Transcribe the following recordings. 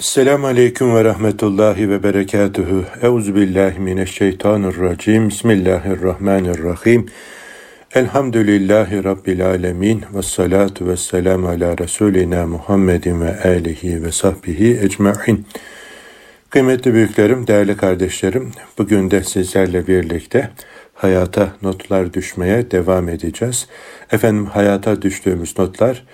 Selamun Aleyküm ve Rahmetullahi ve Berekatuhu. Euzu billahi mineşşeytanirracim. Bismillahirrahmanirrahim. Elhamdülillahi Rabbil alemin. Ve salatu ve selamu ala Resulina Muhammedin ve alihi ve sahbihi ecma'in. Kıymetli büyüklerim, değerli kardeşlerim, bugün de sizlerle birlikte hayata notlar düşmeye devam edeceğiz. Efendim hayata düştüğümüz notlar,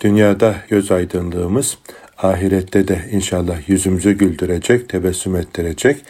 dünyada göz aydınlığımız, ahirette de inşallah yüzümüzü güldürecek, tebessüm ettirecek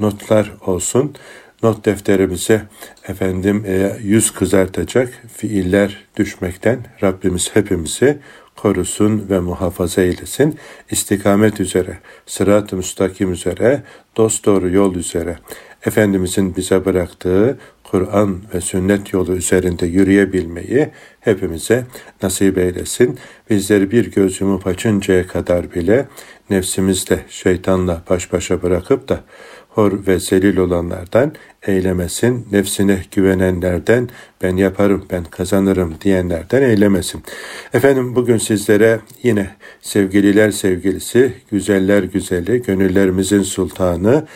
notlar olsun. Not defterimize efendim e, yüz kızartacak fiiller düşmekten Rabbimiz hepimizi korusun ve muhafaza eylesin. İstikamet üzere, sırat-ı müstakim üzere, dost doğru yol üzere, Efendimizin bize bıraktığı Kur'an ve sünnet yolu üzerinde yürüyebilmeyi hepimize nasip eylesin. Bizleri bir göz yumup açıncaya kadar bile nefsimizle şeytanla baş başa bırakıp da hor ve zelil olanlardan eylemesin. Nefsine güvenenlerden ben yaparım, ben kazanırım diyenlerden eylemesin. Efendim bugün sizlere yine sevgililer sevgilisi, güzeller güzeli, gönüllerimizin sultanı,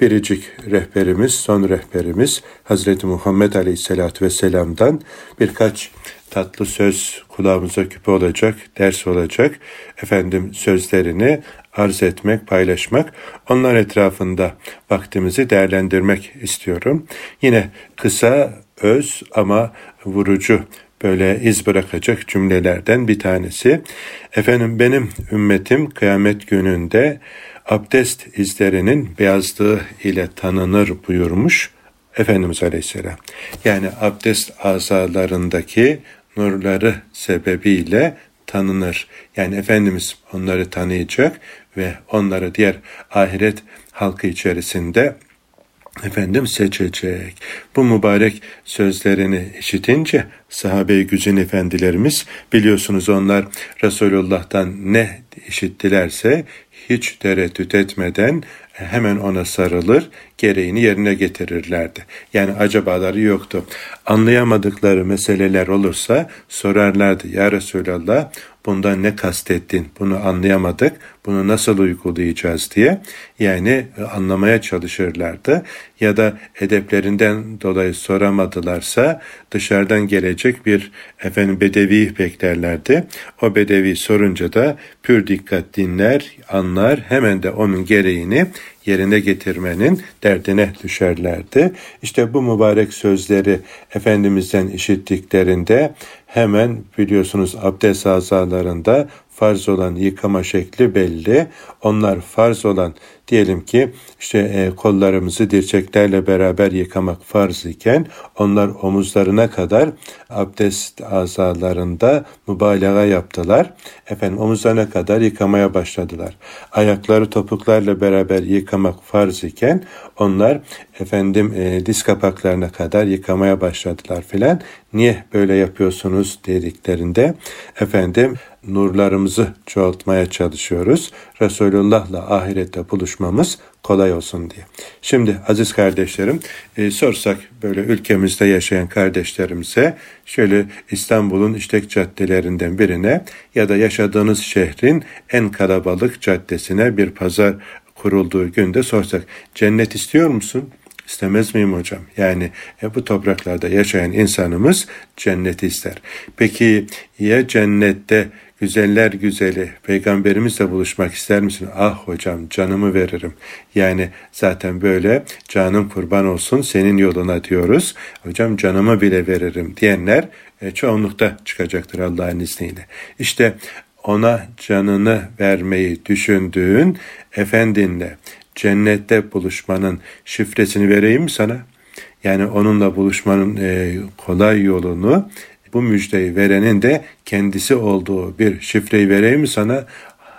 biricik rehberimiz, son rehberimiz Hazreti Muhammed Aleyhisselatü Vesselam'dan birkaç tatlı söz kulağımıza küpe olacak, ders olacak. Efendim sözlerini arz etmek, paylaşmak, onlar etrafında vaktimizi değerlendirmek istiyorum. Yine kısa, öz ama vurucu böyle iz bırakacak cümlelerden bir tanesi. Efendim benim ümmetim kıyamet gününde abdest izlerinin beyazlığı ile tanınır buyurmuş Efendimiz Aleyhisselam. Yani abdest azalarındaki nurları sebebiyle tanınır. Yani Efendimiz onları tanıyacak ve onları diğer ahiret halkı içerisinde efendim seçecek. Bu mübarek sözlerini işitince sahabe-i güzin efendilerimiz biliyorsunuz onlar Resulullah'tan ne işittilerse hiç tereddüt etmeden hemen ona sarılır, gereğini yerine getirirlerdi. Yani acabaları yoktu. Anlayamadıkları meseleler olursa sorarlardı. Ya Resulallah bundan ne kastettin? Bunu anlayamadık. Bunu nasıl uygulayacağız diye. Yani anlamaya çalışırlardı. Ya da edeplerinden dolayı soramadılarsa dışarıdan gelecek bir efendim bedevi beklerlerdi. O bedevi sorunca da pür dikkat dinler, anlar, hemen de onun gereğini yerine getirmenin derdine düşerlerdi. İşte bu mübarek sözleri Efendimiz'den işittiklerinde hemen biliyorsunuz abdest azalarında farz olan yıkama şekli belli. Onlar farz olan diyelim ki işte e, kollarımızı dirseklerle beraber yıkamak farz iken onlar omuzlarına kadar abdest azalarında mübalağa yaptılar. Efendim omuzlarına kadar yıkamaya başladılar. Ayakları topuklarla beraber yıkamak farz iken onlar efendim e, diz kapaklarına kadar yıkamaya başladılar filan. Niye böyle yapıyorsunuz dediklerinde efendim nurlarımızı çoğaltmaya çalışıyoruz. Resulullah'la ahirette buluşmamız kolay olsun diye. Şimdi aziz kardeşlerim e, sorsak böyle ülkemizde yaşayan kardeşlerimize şöyle İstanbul'un işlek caddelerinden birine ya da yaşadığınız şehrin en kalabalık caddesine bir pazar kurulduğu günde sorsak cennet istiyor musun? İstemez miyim hocam? Yani e, bu topraklarda yaşayan insanımız cenneti ister. Peki ya cennette güzeller güzeli peygamberimizle buluşmak ister misin? Ah hocam canımı veririm. Yani zaten böyle canım kurban olsun senin yoluna diyoruz. Hocam canımı bile veririm diyenler e, çoğunlukta çıkacaktır Allah'ın izniyle. İşte ona canını vermeyi düşündüğün efendinle cennette buluşmanın şifresini vereyim sana? Yani onunla buluşmanın e, kolay yolunu bu müjdeyi verenin de kendisi olduğu bir şifreyi vereyim sana?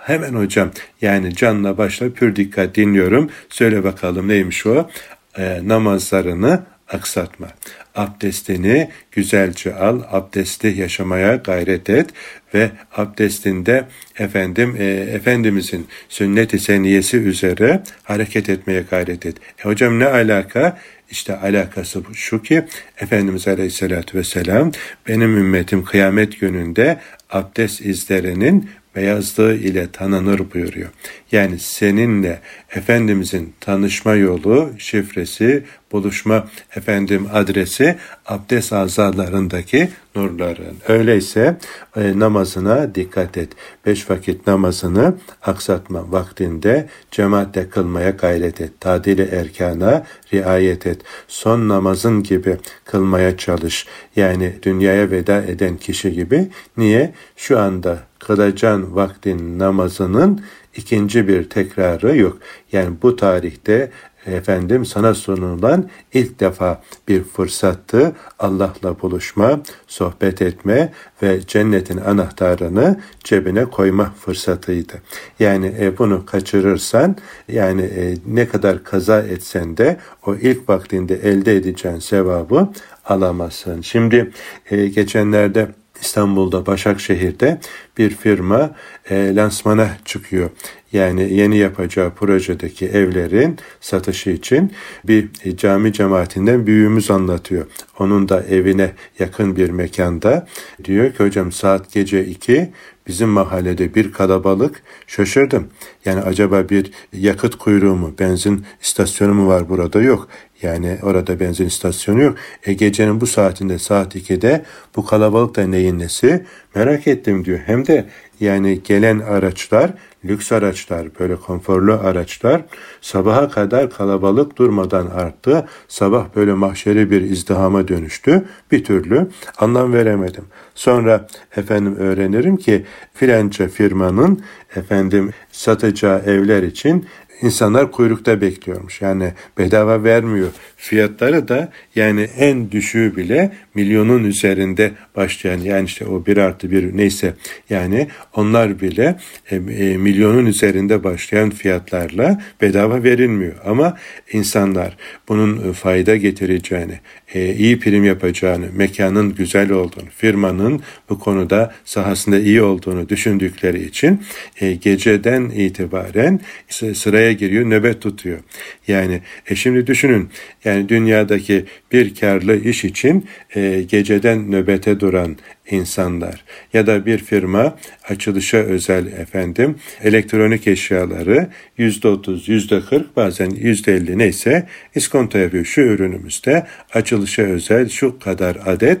Hemen hocam yani canla başla pür dikkat dinliyorum. Söyle bakalım neymiş o? E, namazlarını aksatma. Abdestini güzelce al, abdesti yaşamaya gayret et ve abdestinde efendim e, Efendimizin sünnet-i seniyesi üzere hareket etmeye gayret et. E, hocam ne alaka? İşte alakası şu ki Efendimiz Aleyhisselatü Vesselam benim ümmetim kıyamet gününde abdest izlerinin beyazlığı ile tanınır buyuruyor. Yani seninle Efendimizin tanışma yolu, şifresi, buluşma efendim adresi abdest azalarındaki nurların. Öyleyse e, namazına dikkat et. Beş vakit namazını aksatma vaktinde cemaatle kılmaya gayret et. Tadili erkana riayet et. Son namazın gibi kılmaya çalış. Yani dünyaya veda eden kişi gibi. Niye? Şu anda kılacağın vaktin namazının ikinci bir tekrarı yok. Yani bu tarihte efendim sana sunulan ilk defa bir fırsattı. Allah'la buluşma, sohbet etme ve cennetin anahtarını cebine koyma fırsatıydı. Yani e, bunu kaçırırsan yani e, ne kadar kaza etsen de o ilk vaktinde elde edeceğin sevabı alamazsın. Şimdi e, geçenlerde İstanbul'da Başakşehir'de bir firma e, lansmana çıkıyor. Yani yeni yapacağı projedeki evlerin satışı için bir cami cemaatinden büyüğümüz anlatıyor. Onun da evine yakın bir mekanda diyor ki hocam saat gece 2 bizim mahallede bir kalabalık şaşırdım. Yani acaba bir yakıt kuyruğu mu, benzin istasyonu mu var burada? Yok. Yani orada benzin istasyonu yok. E gecenin bu saatinde saat 2'de bu kalabalık da neyin nesi? Merak ettim diyor. Hem de yani gelen araçlar lüks araçlar, böyle konforlu araçlar sabaha kadar kalabalık durmadan arttı. Sabah böyle mahşeri bir izdihama dönüştü. Bir türlü anlam veremedim. Sonra efendim öğrenirim ki filanca firmanın efendim satacağı evler için insanlar kuyrukta bekliyormuş. Yani bedava vermiyor. Fiyatları da yani en düşüğü bile milyonun üzerinde başlayan yani işte o bir artı bir neyse yani onlar bile e, e, milyonun üzerinde başlayan fiyatlarla bedava verilmiyor. Ama insanlar bunun fayda getireceğini, e, iyi prim yapacağını, mekanın güzel olduğunu, firmanın bu konuda sahasında iyi olduğunu düşündükleri için e, geceden itibaren sıraya giriyor, nöbet tutuyor. Yani e şimdi düşünün yani dünyadaki bir karlı iş için e, geceden nöbete duran insanlar ya da bir firma açılışa özel efendim elektronik eşyaları yüzde otuz, yüzde kırk bazen yüzde elli neyse iskonto yapıyor. Şu ürünümüzde açılışa özel şu kadar adet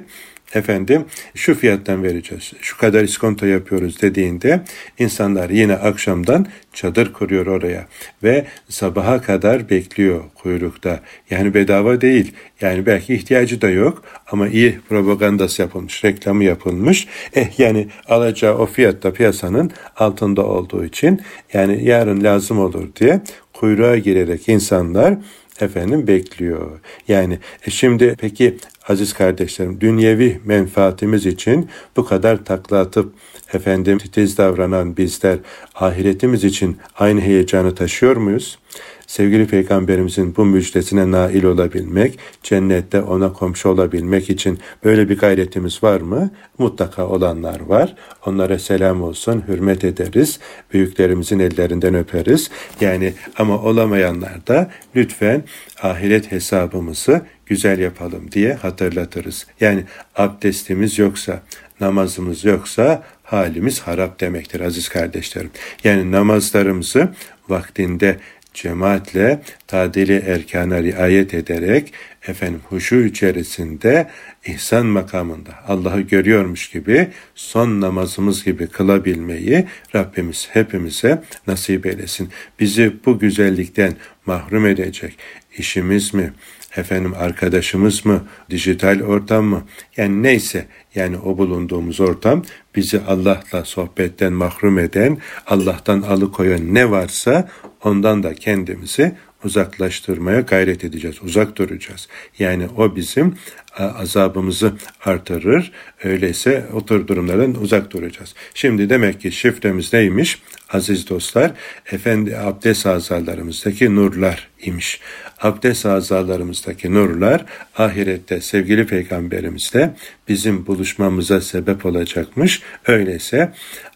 efendim şu fiyattan vereceğiz, şu kadar iskonto yapıyoruz dediğinde insanlar yine akşamdan çadır kuruyor oraya ve sabaha kadar bekliyor kuyrukta. Yani bedava değil. Yani belki ihtiyacı da yok ama iyi propagandası yapılmış, reklamı yapılmış. Eh yani alacağı o fiyatta piyasanın altında olduğu için yani yarın lazım olur diye kuyruğa girerek insanlar efendim bekliyor. Yani e şimdi peki aziz kardeşlerim dünyevi menfaatimiz için bu kadar takla atıp efendim titiz davranan bizler ahiretimiz için aynı heyecanı taşıyor muyuz? Sevgili peygamberimizin bu müjdesine nail olabilmek, cennette ona komşu olabilmek için böyle bir gayretimiz var mı? Mutlaka olanlar var. Onlara selam olsun, hürmet ederiz. Büyüklerimizin ellerinden öperiz. Yani ama olamayanlar da lütfen ahiret hesabımızı güzel yapalım diye hatırlatırız. Yani abdestimiz yoksa, namazımız yoksa halimiz harap demektir aziz kardeşlerim. Yani namazlarımızı vaktinde cemaatle tadili erkana riayet ederek efendim huşu içerisinde ihsan makamında Allah'ı görüyormuş gibi son namazımız gibi kılabilmeyi Rabbimiz hepimize nasip eylesin. Bizi bu güzellikten mahrum edecek işimiz mi, efendim arkadaşımız mı, dijital ortam mı? Yani neyse yani o bulunduğumuz ortam bizi Allah'la sohbetten mahrum eden, Allah'tan alıkoyan ne varsa ondan da kendimizi uzaklaştırmaya gayret edeceğiz, uzak duracağız. Yani o bizim azabımızı artırır. Öyleyse o tür durumlardan uzak duracağız. Şimdi demek ki şifremiz neymiş? Aziz dostlar, efendi abdest azalarımızdaki nurlar imiş. Abdest azalarımızdaki nurlar ahirette sevgili peygamberimizle bizim buluşmamıza sebep olacakmış. Öyleyse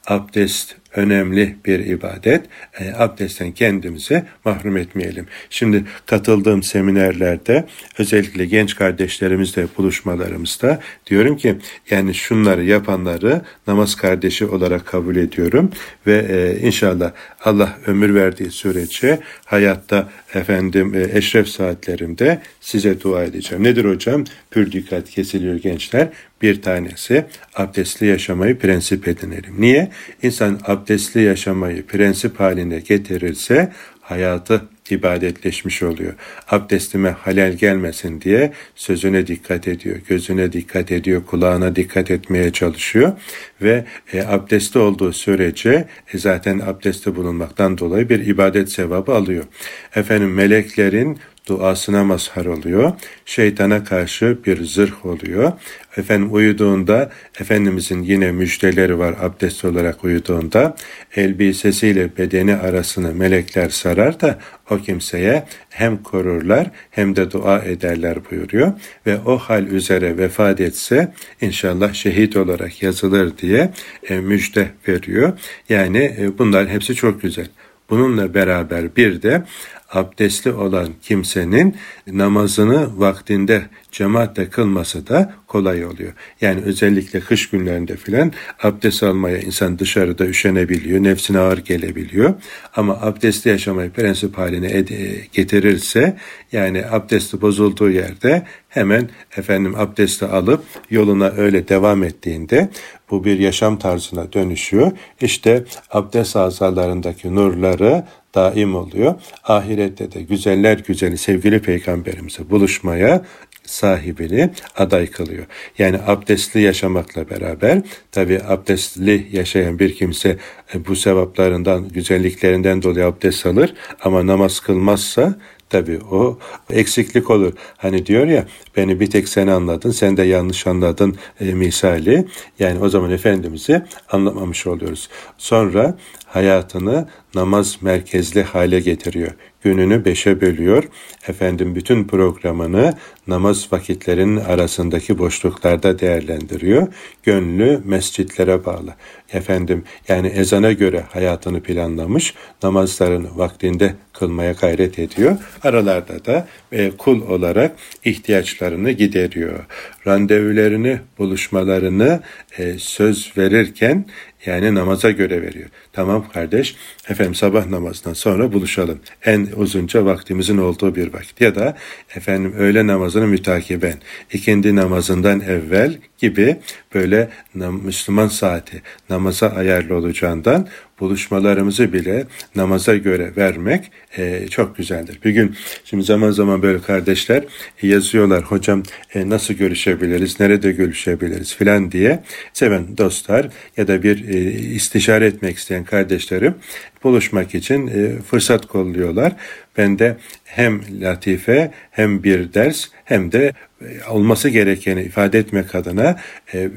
abdest önemli bir ibadet. E, abdestten kendimizi mahrum etmeyelim. Şimdi katıldığım seminerlerde özellikle genç kardeşlerimizle buluşmalarımızda diyorum ki yani şunları yapanları namaz kardeşi olarak kabul ediyorum ve e, inşallah Allah ömür verdiği sürece hayatta efendim e, eşref saatlerimde size dua edeceğim. Nedir hocam? Pür dikkat kesiliyor gençler. Bir tanesi abdestli yaşamayı prensip edinelim. Niye? İnsan abdestli yaşamayı prensip haline getirirse hayatı ibadetleşmiş oluyor. Abdestime halel gelmesin diye sözüne dikkat ediyor, gözüne dikkat ediyor, kulağına dikkat etmeye çalışıyor ve e, abdestli olduğu sürece e, zaten abdestte bulunmaktan dolayı bir ibadet sevabı alıyor. Efendim meleklerin duasına mazhar oluyor. Şeytana karşı bir zırh oluyor. Efendim uyuduğunda Efendimizin yine müjdeleri var abdest olarak uyuduğunda. Elbisesiyle bedeni arasını melekler sarar da o kimseye hem korurlar hem de dua ederler buyuruyor. Ve o hal üzere vefat etse inşallah şehit olarak yazılır diye e, müjde veriyor. Yani e, bunlar hepsi çok güzel. Bununla beraber bir de abdestli olan kimsenin namazını vaktinde cemaatle kılması da kolay oluyor. Yani özellikle kış günlerinde filan abdest almaya insan dışarıda üşenebiliyor, nefsine ağır gelebiliyor. Ama abdestli yaşamayı prensip haline getirirse yani abdesti bozulduğu yerde hemen efendim abdesti alıp yoluna öyle devam ettiğinde bu bir yaşam tarzına dönüşüyor. İşte abdest azalarındaki nurları daim oluyor. Ahirette de güzeller güzeli sevgili peygamberimize buluşmaya sahibini aday kılıyor. Yani abdestli yaşamakla beraber tabi abdestli yaşayan bir kimse e, bu sevaplarından, güzelliklerinden dolayı abdest alır ama namaz kılmazsa tabi o eksiklik olur. Hani diyor ya beni bir tek sen anladın, sen de yanlış anladın e, misali. Yani o zaman Efendimiz'i anlamamış oluyoruz. Sonra hayatını namaz merkezli hale getiriyor. Gününü beşe bölüyor. Efendim bütün programını namaz vakitlerinin arasındaki boşluklarda değerlendiriyor. Gönlü mescitlere bağlı. Efendim yani ezana göre hayatını planlamış. Namazlarını vaktinde kılmaya gayret ediyor. Aralarda da e, kul olarak ihtiyaçlarını gideriyor. Randevularını, buluşmalarını e, söz verirken yani namaza göre veriyor. Tamam kardeş, efendim sabah namazından sonra buluşalım. En uzunca vaktimizin olduğu bir vakit. Ya da efendim öğle namazını mütakiben, ikindi namazından evvel gibi böyle Müslüman saati namaza ayarlı olacağından buluşmalarımızı bile namaza göre vermek e, çok güzeldir. Bir gün şimdi zaman zaman böyle kardeşler yazıyorlar hocam e, nasıl görüşebiliriz, nerede görüşebiliriz filan diye seven dostlar ya da bir e, istişare etmek isteyen kardeşlerim buluşmak için e, fırsat kolluyorlar. Ben de hem latife hem bir ders hem de e, olması gerekeni ifade etmek adına e,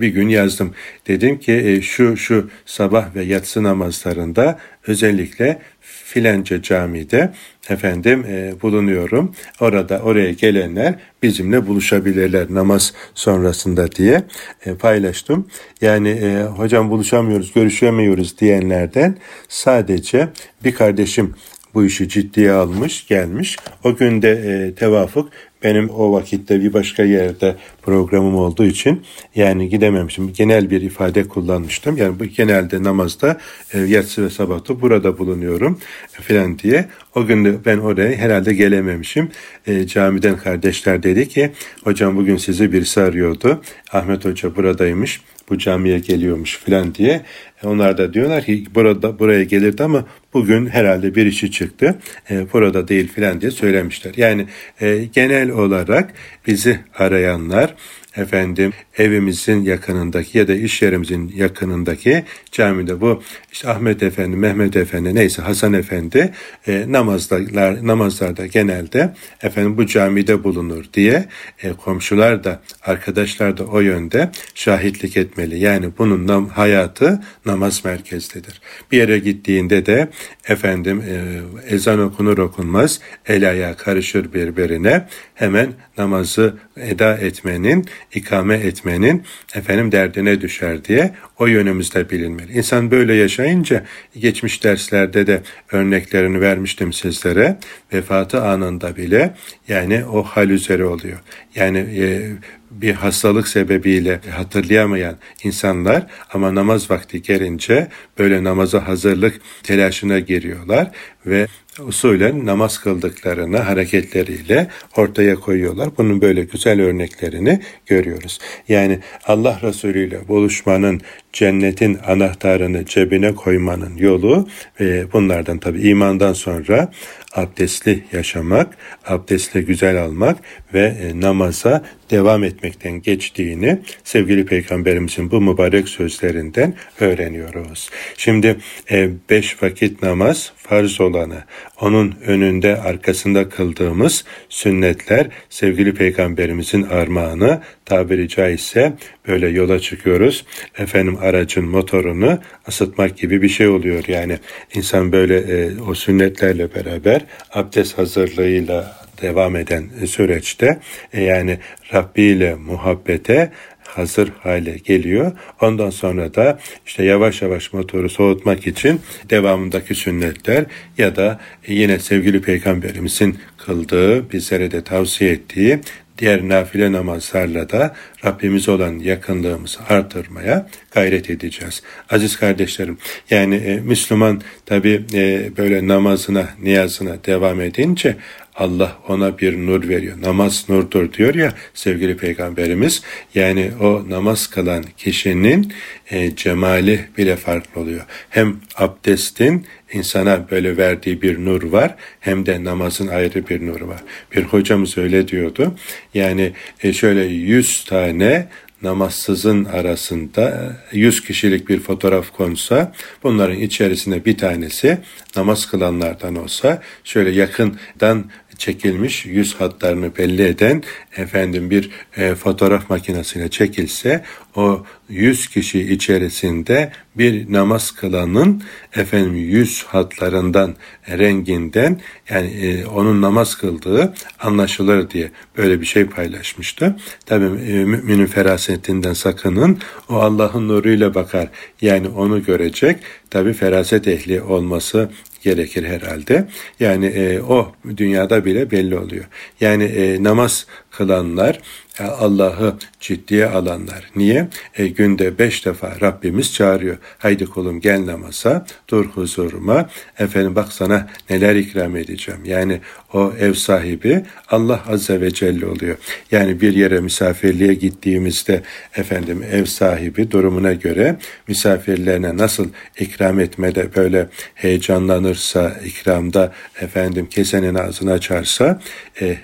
bir gün yazdım. Dedim ki e, şu şu sabah ve yatsı namazlarında özellikle filanca camide efendim e, bulunuyorum. Orada oraya gelenler bizimle buluşabilirler namaz sonrasında diye e, paylaştım. Yani e, hocam buluşamıyoruz, görüşemiyoruz diyenlerden sadece bir kardeşim bu işi ciddiye almış, gelmiş. O günde e, tevafuk benim o vakitte bir başka yerde programım olduğu için yani gidememişim. Genel bir ifade kullanmıştım. Yani bu genelde namazda e, yatsı ve sabahta burada bulunuyorum e, filan diye. O gün de ben oraya herhalde gelememişim. E, camiden kardeşler dedi ki hocam bugün sizi birisi arıyordu. Ahmet Hoca buradaymış bu camiye geliyormuş filan diye. E, onlar da diyorlar ki burada buraya gelirdi ama bugün herhalde bir işi çıktı. E, burada değil filan diye söylemişler. Yani e, genel olarak bizi arayanlar efendim evimizin yakınındaki ya da iş yerimizin yakınındaki camide bu işte Ahmet Efendi, Mehmet Efendi neyse Hasan Efendi e, namazlar, namazlarda genelde efendim bu camide bulunur diye e, komşular da arkadaşlar da o yönde şahitlik etmeli. Yani bunun nam, hayatı namaz merkezlidir. Bir yere gittiğinde de efendim e, ezan okunur okunmaz el ayağı karışır birbirine hemen namazı eda etmenin ikame etmenin efendim derdine düşer diye o yönümüzde bilinmeli. İnsan böyle yaşayınca geçmiş derslerde de örneklerini vermiştim sizlere. Vefatı anında bile yani o hal üzere oluyor. Yani e, bir hastalık sebebiyle hatırlayamayan insanlar ama namaz vakti gelince böyle namaza hazırlık telaşına giriyorlar ve usulen namaz kıldıklarını hareketleriyle ortaya koyuyorlar. Bunun böyle güzel örneklerini görüyoruz. Yani Allah Resulü ile buluşmanın cennetin anahtarını cebine koymanın yolu e, bunlardan tabi imandan sonra abdestli yaşamak, abdestle güzel almak ve e, namaza devam etmekten geçtiğini sevgili peygamberimizin bu mübarek sözlerinden öğreniyoruz. Şimdi e, beş vakit namaz farz olanı, onun önünde arkasında kıldığımız sünnetler sevgili peygamberimizin armağanı tabiri caizse böyle yola çıkıyoruz. Efendim aracın motorunu ısıtmak gibi bir şey oluyor. Yani insan böyle e, o sünnetlerle beraber abdest hazırlığıyla devam eden süreçte e, yani Rabbi ile muhabbete hazır hale geliyor. Ondan sonra da işte yavaş yavaş motoru soğutmak için devamındaki sünnetler ya da yine sevgili peygamberimizin kıldığı, bizlere de tavsiye ettiği diğer nafile namazlarla da Rabbimiz olan yakınlığımızı artırmaya gayret edeceğiz. Aziz kardeşlerim, yani e, Müslüman tabi e, böyle namazına, niyazına devam edince Allah ona bir nur veriyor. Namaz nurdur diyor ya sevgili peygamberimiz. Yani o namaz kılan kişinin e, cemali bile farklı oluyor. Hem abdestin insana böyle verdiği bir nur var hem de namazın ayrı bir nuru var. Bir hocamız öyle diyordu. Yani e, şöyle yüz tane namazsızın arasında 100 kişilik bir fotoğraf konsa bunların içerisinde bir tanesi namaz kılanlardan olsa şöyle yakından çekilmiş yüz hatlarını belli eden efendim bir e, fotoğraf makinesiyle çekilse o yüz kişi içerisinde bir namaz kılanın efendim yüz hatlarından renginden yani e, onun namaz kıldığı anlaşılır diye böyle bir şey paylaşmıştı. Tabi e, müminin ferasetinden sakının o Allah'ın nuruyla bakar yani onu görecek tabi feraset ehli olması gerekir herhalde. Yani e, o dünyada bile belli oluyor. Yani e, namaz kılanlar Allah'ı ciddiye alanlar. Niye? E, günde beş defa Rabbimiz çağırıyor. Haydi kulum gel namaza, dur huzuruma. Efendim bak sana neler ikram edeceğim. Yani o ev sahibi Allah Azze ve Celle oluyor. Yani bir yere misafirliğe gittiğimizde efendim ev sahibi durumuna göre misafirlerine nasıl ikram etmede böyle heyecanlanırsa, ikramda efendim kesenin ağzını açarsa e,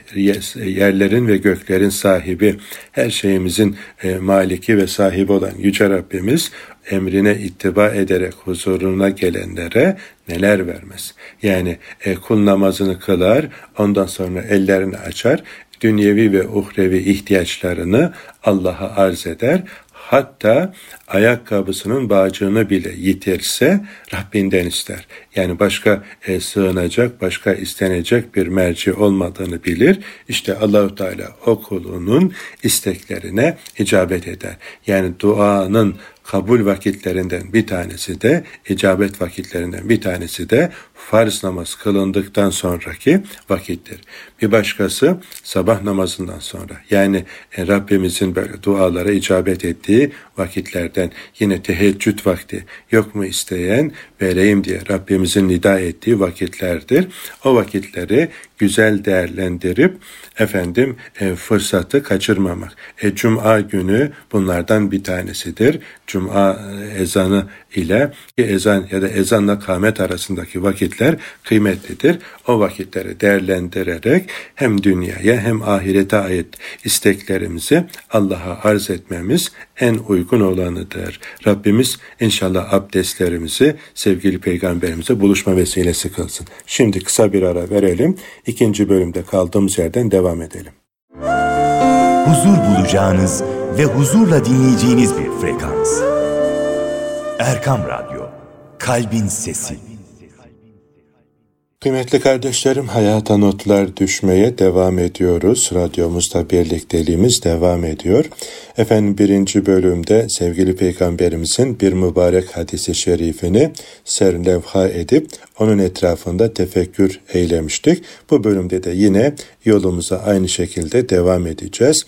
yerlerin ve göklerin sahibi, her şeyimizin e, maliki ve sahibi olan Yüce Rabbimiz emrine ittiba ederek huzuruna gelenlere neler vermez. Yani e, kul namazını kılar, ondan sonra ellerini açar, dünyevi ve uhrevi ihtiyaçlarını Allah'a arz eder hatta ayakkabısının bağcığını bile yitirse Rabbinden ister. Yani başka e, sığınacak, başka istenecek bir merci olmadığını bilir. İşte Allahu Teala o kulunun isteklerine icabet eder. Yani duanın kabul vakitlerinden bir tanesi de icabet vakitlerinden bir tanesi de farz namaz kılındıktan sonraki vakittir. Bir başkası sabah namazından sonra yani e, Rabbimizin böyle dualara icabet ettiği vakitlerden yine teheccüd vakti yok mu isteyen vereyim diye Rabbimizin nida ettiği vakitlerdir. O vakitleri güzel değerlendirip efendim e, fırsatı kaçırmamak. E, Cuma günü bunlardan bir tanesidir. Cuma e, ezanı ile ezan ya da ezanla kâmet arasındaki vakitler kıymetlidir. O vakitleri değerlendirerek hem dünyaya hem ahirete ait isteklerimizi Allah'a arz etmemiz en uygun olanıdır. Rabbimiz inşallah abdestlerimizi sevgili peygamberimize buluşma vesilesi kılsın. Şimdi kısa bir ara verelim. İkinci bölümde kaldığımız yerden devam edelim. Huzur bulacağınız ve huzurla dinleyeceğiniz bir frekans. Erkam Radyo, Kalbin Sesi. Kıymetli kardeşlerim, hayata notlar düşmeye devam ediyoruz. Radyomuzda birlikteliğimiz devam ediyor. Efendim birinci bölümde sevgili peygamberimizin bir mübarek hadisi şerifini serlevha edip onun etrafında tefekkür eylemiştik. Bu bölümde de yine yolumuza aynı şekilde devam edeceğiz.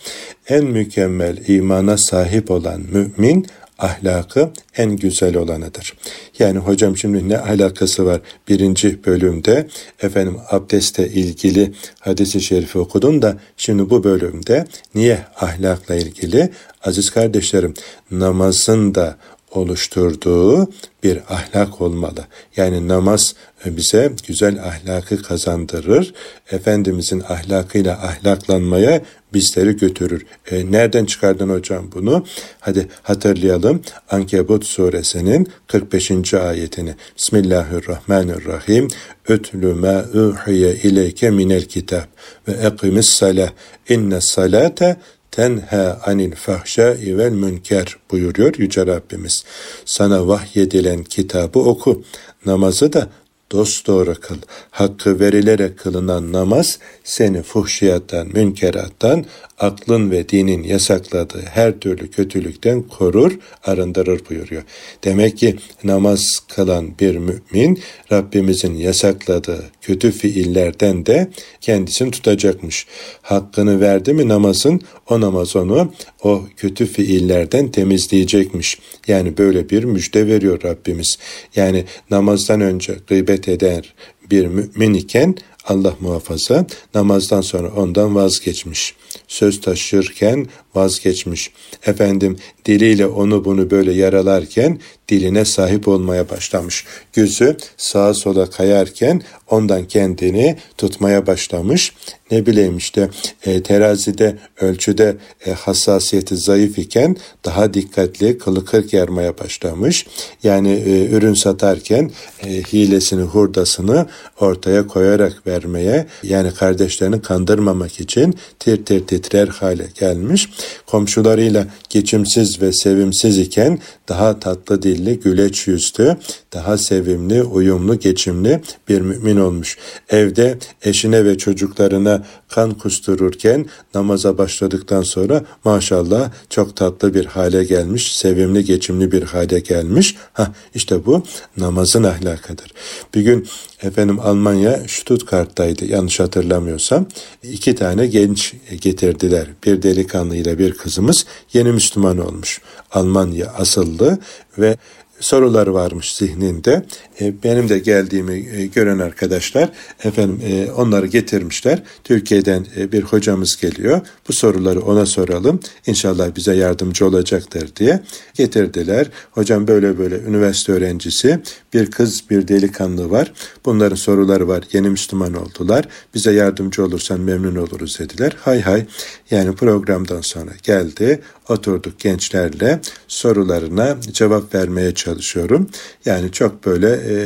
En mükemmel imana sahip olan mümin ahlakı en güzel olanıdır. Yani hocam şimdi ne alakası var? Birinci bölümde efendim abdeste ilgili hadisi şerifi okudun da şimdi bu bölümde niye ahlakla ilgili? Aziz kardeşlerim namazın da oluşturduğu bir ahlak olmalı. Yani namaz bize güzel ahlakı kazandırır. Efendimizin ahlakıyla ahlaklanmaya bizleri götürür. E, nereden çıkardın hocam bunu? Hadi hatırlayalım. Ankebut suresinin 45. ayetini. Bismillahirrahmanirrahim. Ötlü ma uhiye ileyke minel kitap ve ekimis salah. İnne salate tenha anil fahşai vel münker buyuruyor Yüce Rabbimiz. Sana vahyedilen kitabı oku. Namazı da dost doğru kıl. Hakkı verilerek kılınan namaz seni fuhşiyattan, münkerattan, aklın ve dinin yasakladığı her türlü kötülükten korur, arındırır buyuruyor. Demek ki namaz kılan bir mümin Rabbimizin yasakladığı kötü fiillerden de kendisini tutacakmış. Hakkını verdi mi namazın o namaz onu o kötü fiillerden temizleyecekmiş. Yani böyle bir müjde veriyor Rabbimiz. Yani namazdan önce gıybet eder bir mümin iken Allah muhafaza namazdan sonra ondan vazgeçmiş. Söz taşırken vazgeçmiş. Efendim diliyle onu bunu böyle yaralarken diline sahip olmaya başlamış. Gözü sağa sola kayarken ondan kendini tutmaya başlamış. Ne bileyim işte e, terazide ölçüde e, hassasiyeti zayıf iken daha dikkatli kılı kırk yarmaya başlamış. Yani e, ürün satarken e, hilesini hurdasını ortaya koyarak vermeye yani kardeşlerini kandırmamak için tir tir titrer hale gelmiş komşularıyla geçimsiz ve sevimsiz iken daha tatlı dilli, güleç yüzlü, daha sevimli, uyumlu, geçimli bir mümin olmuş. Evde eşine ve çocuklarına kan kustururken namaza başladıktan sonra maşallah çok tatlı bir hale gelmiş, sevimli, geçimli bir hale gelmiş. Ha işte bu namazın ahlakıdır. Bir gün efendim Almanya Stuttgart'taydı yanlış hatırlamıyorsam. iki tane genç getirdiler. Bir delikanlı ile bir kızımız yeni Müslüman olmuş. Almanya asıllı ve sorular varmış zihninde. E, benim de geldiğimi e, gören arkadaşlar efendim e, onları getirmişler. Türkiye'den bir hocamız geliyor. Bu soruları ona soralım. İnşallah bize yardımcı olacaktır diye getirdiler. Hocam böyle böyle üniversite öğrencisi bir kız bir delikanlı var. Bunların soruları var. Yeni Müslüman oldular. Bize yardımcı olursan memnun oluruz dediler. Hay hay yani programdan sonra geldi. Oturduk gençlerle sorularına cevap vermeye çalışıyorum. Yani çok böyle e,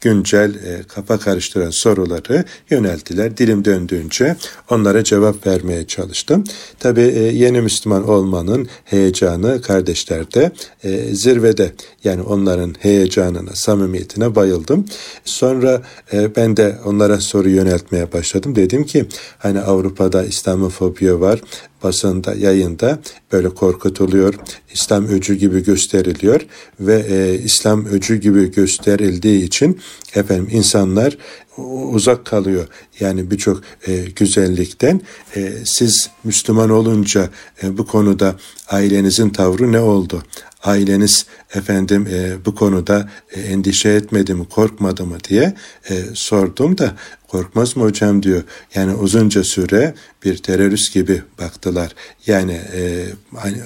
güncel e, kafa karıştıran soruları yönelttiler. Dilim döndüğünce onlara cevap vermeye çalıştım. Tabii e, yeni Müslüman olmanın heyecanı kardeşlerde e, zirvede. Yani onların heyecanına, samimiyetine bayıldım. Sonra e, ben de onlara soru yöneltmeye başladım. Dedim ki hani Avrupa'da İslamofobiya var basında, yayında böyle korkutuluyor. İslam öcü gibi gösteriliyor ve e, İslam öcü gibi gösterildiği için efendim insanlar uzak kalıyor. Yani birçok e, güzellikten e, siz Müslüman olunca e, bu konuda ailenizin tavrı ne oldu? Aileniz efendim e, bu konuda e, endişe etmedi mi, korkmadı mı diye e, sordum da korkmaz mı hocam diyor. Yani uzunca süre bir terörist gibi baktılar. Yani e, hani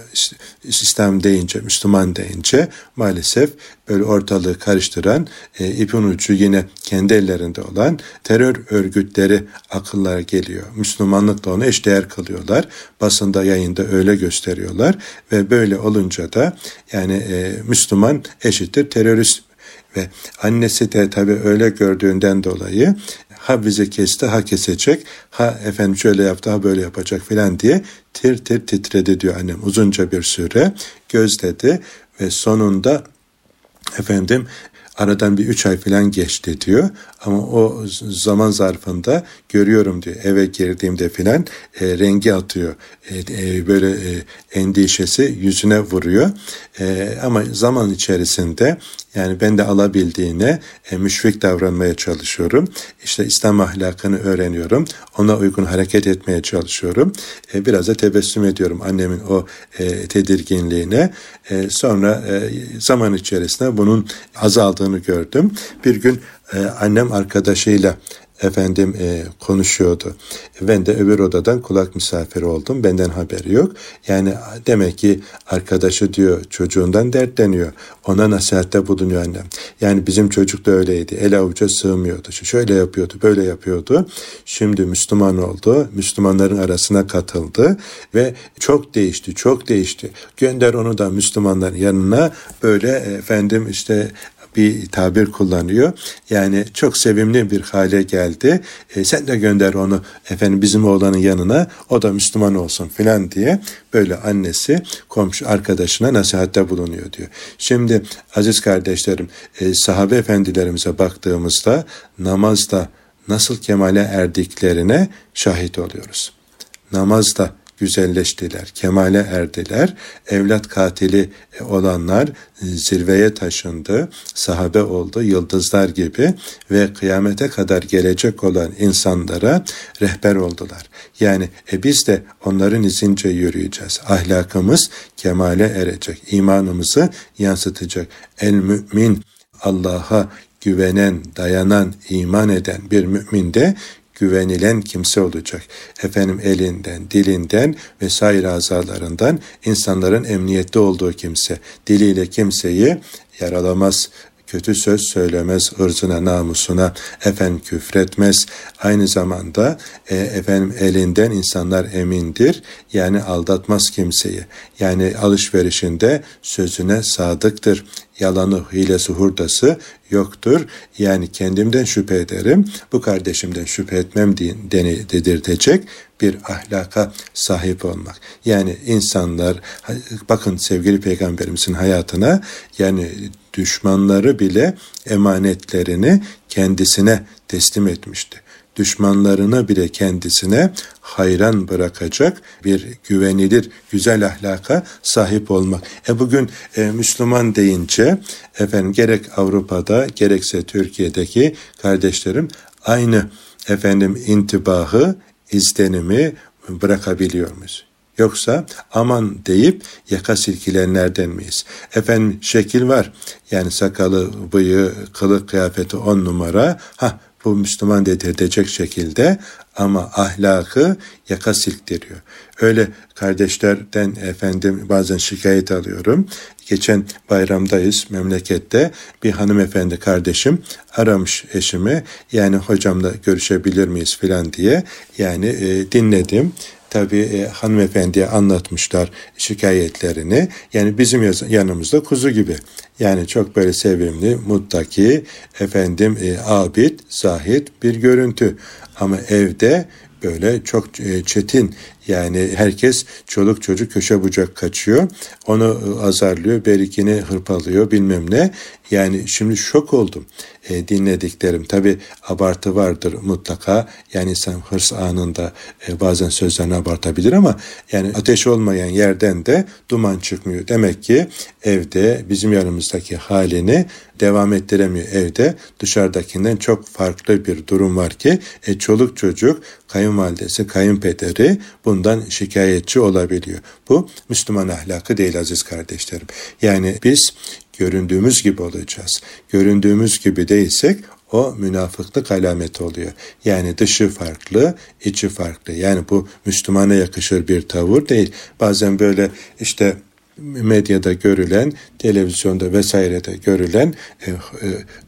İslam deyince, Müslüman deyince maalesef böyle ortalığı karıştıran e, ipin ucu yine kendi ellerinde olan terör örgütleri akıllara geliyor. Müslümanlıkla onu eşdeğer kılıyorlar. Basında yayında öyle gösteriyorlar ve böyle olunca da yani e, Müslüman eşittir terörist ve annesi de tabii öyle gördüğünden dolayı ha bizi kesti ha kesecek ha efendim şöyle yaptı ha böyle yapacak filan diye tir tir titredi diyor annem uzunca bir süre. Gözledi ve sonunda efendim Aradan bir üç ay falan geçti diyor. Ama o zaman zarfında görüyorum diyor. Eve girdiğimde filan e, rengi atıyor. E, e, böyle e, endişesi yüzüne vuruyor. E, ama zaman içerisinde yani ben de alabildiğine e, müşfik davranmaya çalışıyorum. İşte İslam ahlakını öğreniyorum. Ona uygun hareket etmeye çalışıyorum. E, biraz da tebessüm ediyorum annemin o e, tedirginliğine. E, sonra e, zaman içerisinde bunun azaldığını gördüm. Bir gün e, annem arkadaşıyla efendim e, konuşuyordu. Ben de öbür odadan kulak misafiri oldum. Benden haberi yok. Yani demek ki arkadaşı diyor çocuğundan dertleniyor. Ona nasihatte bulunuyor annem. Yani bizim çocuk da öyleydi. El avuca sığmıyordu. Şöyle yapıyordu, böyle yapıyordu. Şimdi Müslüman oldu. Müslümanların arasına katıldı ve çok değişti, çok değişti. Gönder onu da Müslümanların yanına böyle efendim işte bir tabir kullanıyor. Yani çok sevimli bir hale geldi. E, sen de gönder onu efendim bizim oğlanın yanına o da Müslüman olsun filan diye böyle annesi komşu arkadaşına nasihatte bulunuyor diyor. Şimdi aziz kardeşlerim e, sahabe efendilerimize baktığımızda namazda nasıl kemale erdiklerine şahit oluyoruz. Namazda güzelleştiler, kemale erdiler. Evlat katili olanlar zirveye taşındı, sahabe oldu, yıldızlar gibi ve kıyamete kadar gelecek olan insanlara rehber oldular. Yani e biz de onların izince yürüyeceğiz. Ahlakımız kemale erecek, imanımızı yansıtacak. El mümin Allah'a güvenen, dayanan, iman eden bir mümin de güvenilen kimse olacak. Efendim elinden, dilinden vesaire azalarından insanların emniyette olduğu kimse. Diliyle kimseyi yaralamaz, kötü söz söylemez, ırzına, namusuna, efendim küfretmez. Aynı zamanda e, efendim elinden insanlar emindir. Yani aldatmaz kimseyi. Yani alışverişinde sözüne sadıktır. Yalanı, hilesi, hurdası yoktur. Yani kendimden şüphe ederim, bu kardeşimden şüphe etmem deni dedirtecek bir ahlaka sahip olmak. Yani insanlar, bakın sevgili peygamberimizin hayatına, yani düşmanları bile emanetlerini kendisine teslim etmişti düşmanlarına bile kendisine hayran bırakacak bir güvenilir güzel ahlaka sahip olmak. E bugün e, Müslüman deyince efendim gerek Avrupa'da gerekse Türkiye'deki kardeşlerim aynı efendim intibahı, izlenimi bırakabiliyor muyuz? Yoksa aman deyip yaka silkilenlerden miyiz? Efendim şekil var. Yani sakalı, bıyığı, kılık kıyafeti on numara. Ha bu Müslüman dedirtecek şekilde ama ahlakı yaka silktiriyor. Öyle kardeşlerden efendim bazen şikayet alıyorum. Geçen bayramdayız memlekette bir hanımefendi kardeşim aramış eşimi yani hocamla görüşebilir miyiz filan diye yani e, dinledim tabii e, hanımefendiye anlatmışlar şikayetlerini. Yani bizim yanımızda kuzu gibi. Yani çok böyle sevimli, muttaki, efendim e, abid, zahid bir görüntü. Ama evde böyle çok e, çetin yani herkes çoluk çocuk köşe bucak kaçıyor. Onu e, azarlıyor, berikini hırpalıyor bilmem ne. Yani şimdi şok oldum e, dinlediklerim. Tabi abartı vardır mutlaka. Yani insan hırs anında e, bazen sözlerini abartabilir ama yani ateş olmayan yerden de duman çıkmıyor. Demek ki evde bizim yanımızdaki halini devam ettiremiyor evde. Dışarıdakinden çok farklı bir durum var ki e, çoluk çocuk, kayınvalidesi, kayınpederi bundan şikayetçi olabiliyor. Bu Müslüman ahlakı değil aziz kardeşlerim. Yani biz göründüğümüz gibi olacağız. Göründüğümüz gibi değilsek o münafıklık alameti oluyor. Yani dışı farklı, içi farklı. Yani bu Müslümana yakışır bir tavır değil. Bazen böyle işte medyada görülen, televizyonda vesairede görülen e, e,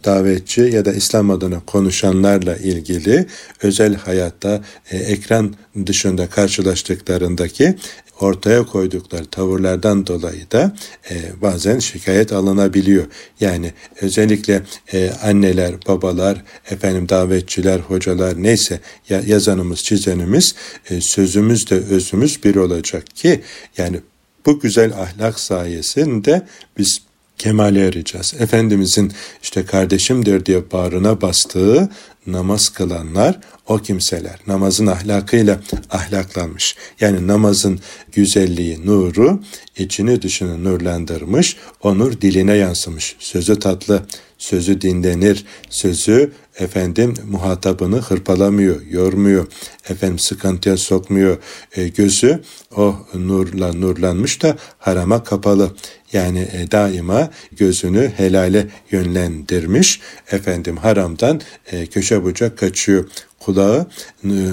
davetçi ya da İslam adına konuşanlarla ilgili özel hayatta e, ekran dışında karşılaştıklarındaki ortaya koydukları tavırlardan dolayı da e, bazen şikayet alınabiliyor. Yani özellikle e, anneler, babalar, efendim davetçiler, hocalar neyse ya, yazanımız, çizenimiz e, sözümüz de özümüz bir olacak ki yani bu güzel ahlak sayesinde biz kemale ereceğiz. Efendimizin işte kardeşimdir diye bağrına bastığı namaz kılanlar o kimseler namazın ahlakıyla ahlaklanmış. Yani namazın güzelliği, nuru içini dışını nurlandırmış, o nur diline yansımış. Sözü tatlı, sözü dinlenir, sözü efendim muhatabını hırpalamıyor, yormuyor, efendim sıkıntıya sokmuyor. E, gözü o nurla nurlanmış da harama kapalı. Yani e, daima gözünü helale yönlendirmiş. Efendim haramdan e, köşe bucak kaçıyor. Kulağı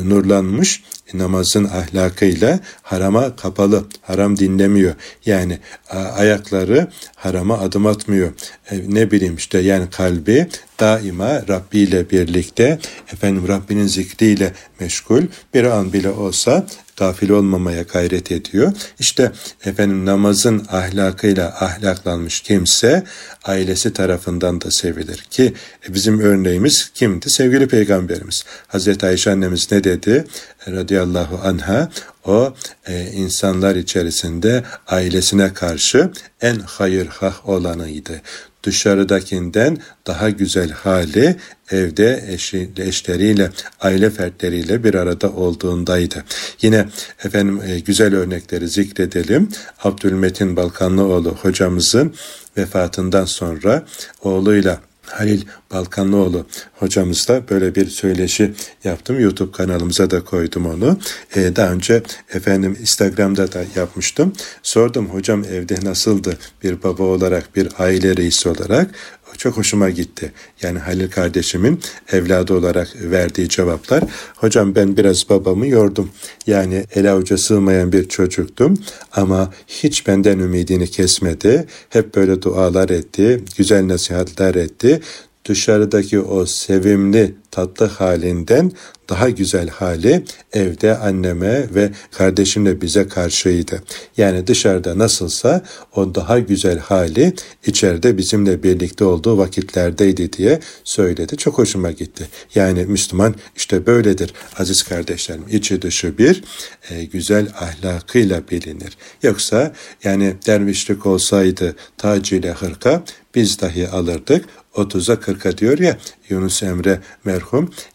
nurlanmış namazın ahlakıyla harama kapalı, haram dinlemiyor. Yani ayakları harama adım atmıyor. E, ne bileyim işte yani kalbi daima Rabbi ile birlikte efendim Rabbinin zikriyle meşgul bir an bile olsa gafil olmamaya gayret ediyor. İşte efendim namazın ahlakıyla ahlaklanmış kimse ailesi tarafından da sevilir ki bizim örneğimiz kimdi? Sevgili Peygamberimiz. Hazreti Ayşe annemiz ne dedi? Radıyallahu anha o e, insanlar içerisinde ailesine karşı en hayırhah olanıydı dışarıdakinden daha güzel hali evde eşi, eşleriyle, aile fertleriyle bir arada olduğundaydı. Yine efendim e, güzel örnekleri zikredelim. Abdülmetin Balkanlıoğlu hocamızın vefatından sonra oğluyla Halil Balkanlıoğlu hocamızla böyle bir söyleşi yaptım. YouTube kanalımıza da koydum onu. Ee, daha önce efendim Instagram'da da yapmıştım. Sordum hocam evde nasıldı bir baba olarak, bir aile reisi olarak çok hoşuma gitti. Yani Halil kardeşimin evladı olarak verdiği cevaplar. Hocam ben biraz babamı yordum. Yani ele avuca sığmayan bir çocuktum ama hiç benden ümidini kesmedi. Hep böyle dualar etti, güzel nasihatler etti dışarıdaki o sevimli tatlı halinden daha güzel hali evde anneme ve kardeşimle bize karşıydı. Yani dışarıda nasılsa o daha güzel hali içeride bizimle birlikte olduğu vakitlerdeydi diye söyledi. Çok hoşuma gitti. Yani Müslüman işte böyledir aziz kardeşlerim. İçi dışı bir e, güzel ahlakıyla bilinir. Yoksa yani dervişlik olsaydı tacile hırka biz dahi alırdık. 30'a 40'a diyor ya Yunus Emre merhum.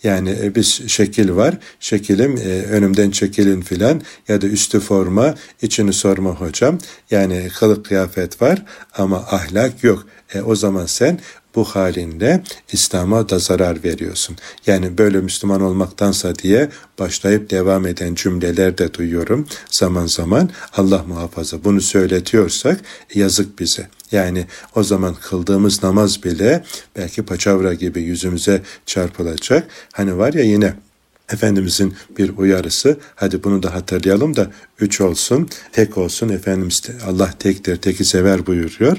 Yani e, biz şekil var. Şekilim e, önümden çekilin filan ya da üstü forma içini sorma hocam. Yani kılık kıyafet var ama ahlak yok. E, o zaman sen bu halinle İslam'a da zarar veriyorsun. Yani böyle Müslüman olmaktansa diye başlayıp devam eden cümleler de duyuyorum zaman zaman. Allah muhafaza bunu söyletiyorsak yazık bize. Yani o zaman kıldığımız namaz bile belki paçavra gibi yüzümüze çarpılacak. Hani var ya yine Efendimizin bir uyarısı, hadi bunu da hatırlayalım da üç olsun, tek olsun, Efendimiz Allah tektir, teki sever buyuruyor.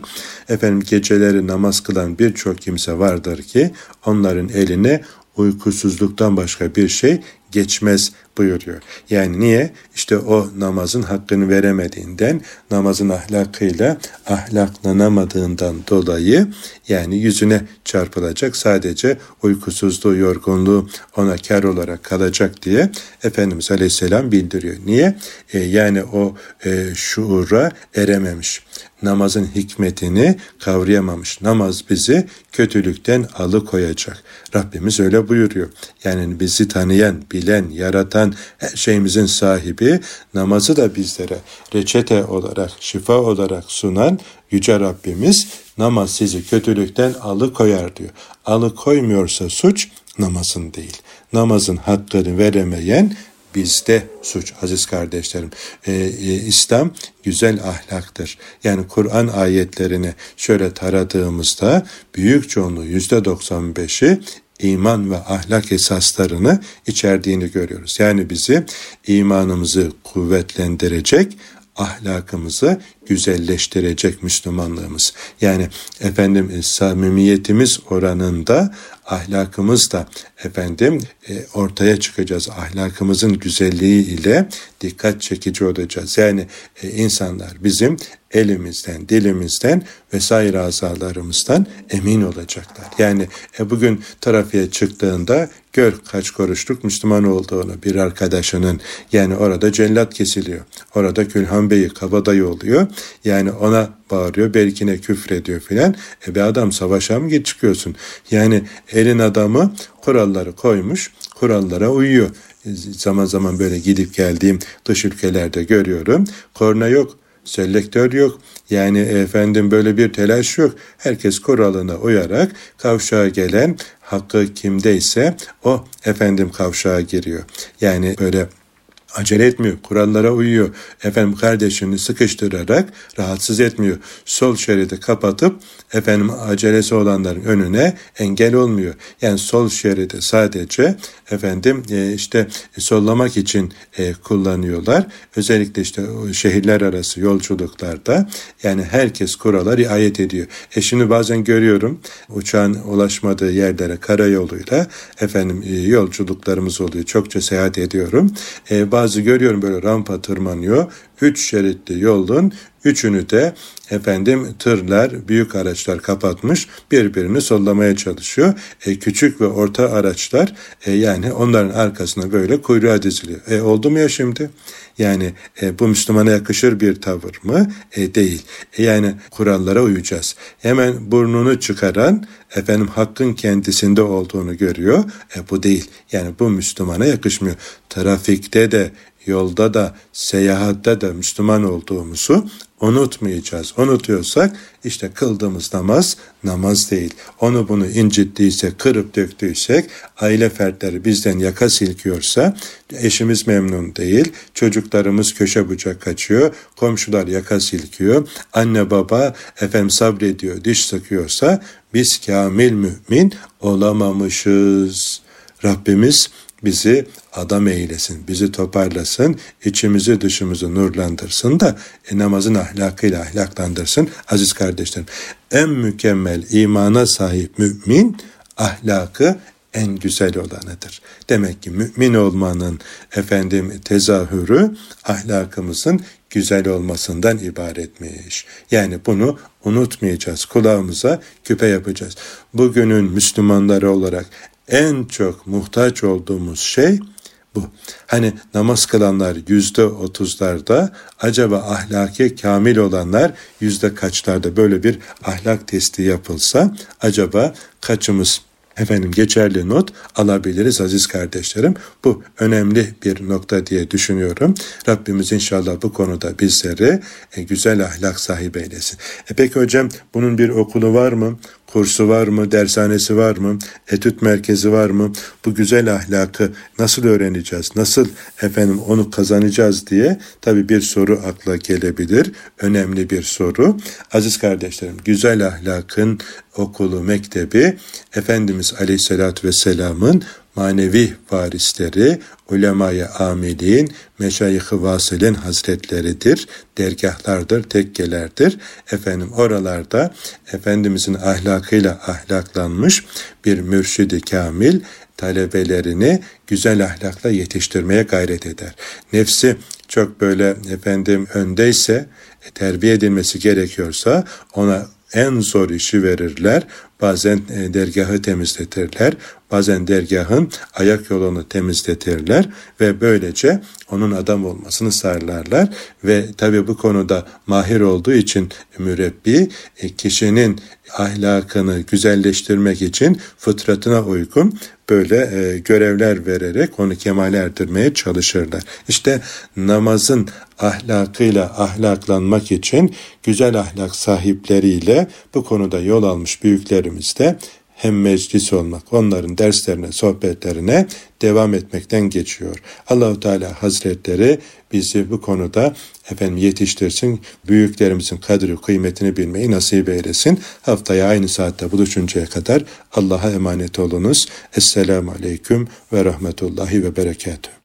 Efendim geceleri namaz kılan birçok kimse vardır ki onların eline uykusuzluktan başka bir şey geçmez buyuruyor. Yani niye? İşte o namazın hakkını veremediğinden, namazın ahlakıyla ahlaklanamadığından dolayı yani yüzüne çarpılacak sadece uykusuzluğu, yorgunluğu ona kar olarak kalacak diye Efendimiz Aleyhisselam bildiriyor. Niye? E, yani o e, şuura erememiş namazın hikmetini kavrayamamış. Namaz bizi kötülükten alıkoyacak. Rabbimiz öyle buyuruyor. Yani bizi tanıyan, bilen, yaratan, her şeyimizin sahibi namazı da bizlere reçete olarak, şifa olarak sunan Yüce Rabbimiz namaz sizi kötülükten alıkoyar diyor. Alıkoymuyorsa suç namazın değil. Namazın hakkını veremeyen bizde suç aziz kardeşlerim. Ee, e, İslam güzel ahlaktır. Yani Kur'an ayetlerini şöyle taradığımızda büyük çoğunluğu yüzde 95'i iman ve ahlak esaslarını içerdiğini görüyoruz. Yani bizi imanımızı kuvvetlendirecek, ahlakımızı güzelleştirecek Müslümanlığımız. Yani efendim e, samimiyetimiz oranında ahlakımız da efendim e, ortaya çıkacağız. Ahlakımızın güzelliği ile dikkat çekici olacağız. Yani e, insanlar bizim elimizden, dilimizden vesaire azalarımızdan emin olacaklar. Yani e, bugün trafiğe çıktığında Gör kaç kuruşluk Müslüman olduğunu bir arkadaşının. Yani orada cellat kesiliyor. Orada Külhan Bey'i kabadayı oluyor. Yani ona bağırıyor. Belkine küfrediyor filan. E be adam savaşa mı git çıkıyorsun? Yani elin adamı kuralları koymuş. Kurallara uyuyor. E, zaman zaman böyle gidip geldiğim dış ülkelerde görüyorum. Korna yok selektör yok. Yani efendim böyle bir telaş yok. Herkes kuralına uyarak kavşağa gelen hakkı kimdeyse o efendim kavşağa giriyor. Yani böyle acele etmiyor, kurallara uyuyor. Efendim kardeşini sıkıştırarak rahatsız etmiyor. Sol şeridi kapatıp efendim acelesi olanların önüne engel olmuyor. Yani sol şeridi sadece efendim e, işte sollamak için e, kullanıyorlar. Özellikle işte şehirler arası yolculuklarda yani herkes kurala riayet ediyor. E şimdi bazen görüyorum uçağın ulaşmadığı yerlere karayoluyla efendim e, yolculuklarımız oluyor. Çokça seyahat ediyorum. E, bazı görüyorum böyle rampa tırmanıyor. Üç şeritli yolun üçünü de efendim tırlar, büyük araçlar kapatmış birbirini sollamaya çalışıyor. E, küçük ve orta araçlar e, yani onların arkasına böyle kuyruğa diziliyor. E, oldu mu ya şimdi? Yani e, bu Müslümana yakışır bir tavır mı? E, değil. E, yani kurallara uyacağız. Hemen burnunu çıkaran efendim hakkın kendisinde olduğunu görüyor. E, bu değil. Yani bu Müslümana yakışmıyor. Trafikte de yolda da seyahatte de Müslüman olduğumuzu unutmayacağız. Unutuyorsak işte kıldığımız namaz namaz değil. Onu bunu incittiysek, kırıp döktüysek, aile fertleri bizden yaka silkiyorsa, eşimiz memnun değil, çocuklarımız köşe bucak kaçıyor, komşular yaka silkiyor, anne baba efendim sabrediyor, diş sıkıyorsa biz kamil mümin olamamışız. Rabbimiz bizi adam eylesin, bizi toparlasın, içimizi dışımızı nurlandırsın da e, namazın ahlakıyla ahlaklandırsın. Aziz kardeşlerim, en mükemmel imana sahip mümin ahlakı en güzel olanıdır. Demek ki mümin olmanın efendim tezahürü ahlakımızın güzel olmasından ibaretmiş. Yani bunu unutmayacağız. Kulağımıza küpe yapacağız. Bugünün Müslümanları olarak en çok muhtaç olduğumuz şey bu. Hani namaz kılanlar yüzde otuzlarda acaba ahlaki kamil olanlar yüzde kaçlarda böyle bir ahlak testi yapılsa acaba kaçımız efendim geçerli not alabiliriz aziz kardeşlerim. Bu önemli bir nokta diye düşünüyorum. Rabbimiz inşallah bu konuda bizleri e, güzel ahlak sahibi eylesin. E peki hocam bunun bir okulu var mı? Kursu var mı, dershanesi var mı, etüt merkezi var mı? Bu güzel ahlakı nasıl öğreneceğiz, nasıl efendim onu kazanacağız diye tabi bir soru akla gelebilir. Önemli bir soru. Aziz kardeşlerim, güzel ahlakın okulu, mektebi Efendimiz Aleyhisselatü Vesselam'ın manevi varisleri, ulemayı amilin, meşayih-i vasılin hazretleridir, dergahlardır, tekkelerdir. Efendim oralarda Efendimizin ahlakıyla ahlaklanmış bir mürşidi kamil, talebelerini güzel ahlakla yetiştirmeye gayret eder. Nefsi çok böyle efendim öndeyse, e, terbiye edilmesi gerekiyorsa ona en zor işi verirler. Bazen e, dergahı temizletirler. Bazen dergahın ayak yolunu temizletirler ve böylece onun adam olmasını sağlarlar ve tabi bu konuda mahir olduğu için mürebbi e, kişinin ahlakını güzelleştirmek için fıtratına uygun böyle e, görevler vererek onu kemale erdirmeye çalışırlar. İşte namazın ahlakıyla ahlaklanmak için güzel ahlak sahipleriyle bu konuda yol almış büyüklerimiz de hem meclis olmak, onların derslerine, sohbetlerine devam etmekten geçiyor. Allahu Teala Hazretleri bizi bu konuda efendim yetiştirsin, büyüklerimizin kadri kıymetini bilmeyi nasip eylesin. Haftaya aynı saatte buluşuncaya kadar Allah'a emanet olunuz. Esselamu Aleyküm ve Rahmetullahi ve Berekatuhu.